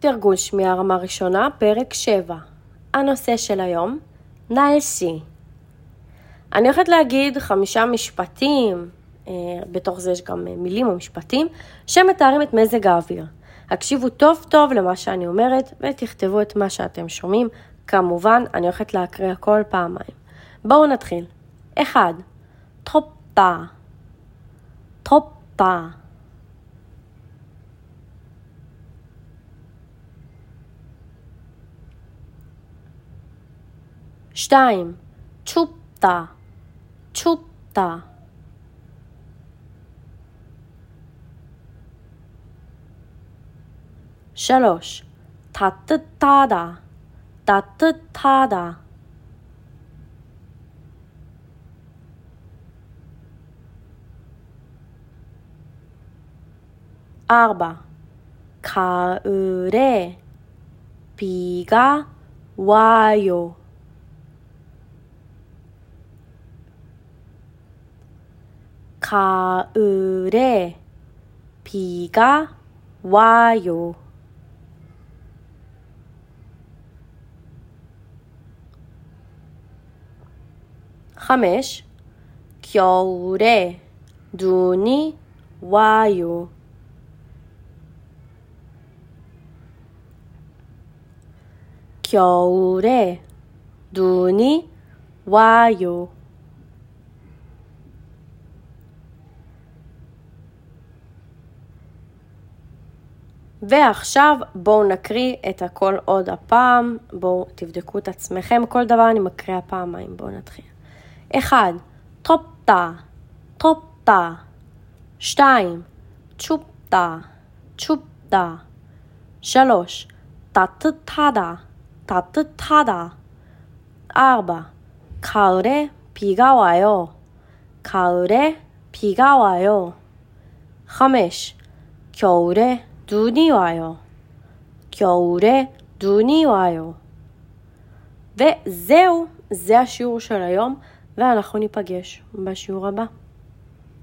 תרגול שמיעה רמה ראשונה, פרק 7. הנושא של היום, נלסי. אני הולכת להגיד חמישה משפטים, אה, בתוך זה יש גם מילים או משפטים, שמתארים את מזג האוויר. הקשיבו טוב טוב למה שאני אומרת ותכתבו את מה שאתם שומעים. כמובן, אני הולכת להקריא הכל פעמיים. בואו נתחיל. 1. טופטה טופטה שתיים, צ'ופטה, צ'ופטה. שלוש, טטטדה, טטטדה. ארבע, 가을에 비가 와요. 가을에 비가 와요. 하메시 겨울에 눈이 와요. 겨울에 눈이 와요. ועכשיו בואו נקריא את הכל עוד הפעם, בואו תבדקו את עצמכם, כל דבר אני מקריאה פעמיים, בואו נתחיל. 1. טופטה, טופטה. 2. צ'ופטה, צ'ופטה. 3. 따뜻하다, 따뜻하다. 4. 가을에 비가 와요. 가을에 비가 와요. 5. 겨울에 눈이 와요. 겨울에 눈이 와요. וזהו, זה השיעור של היום, ואנחנו ניפגש בשיעור הבא.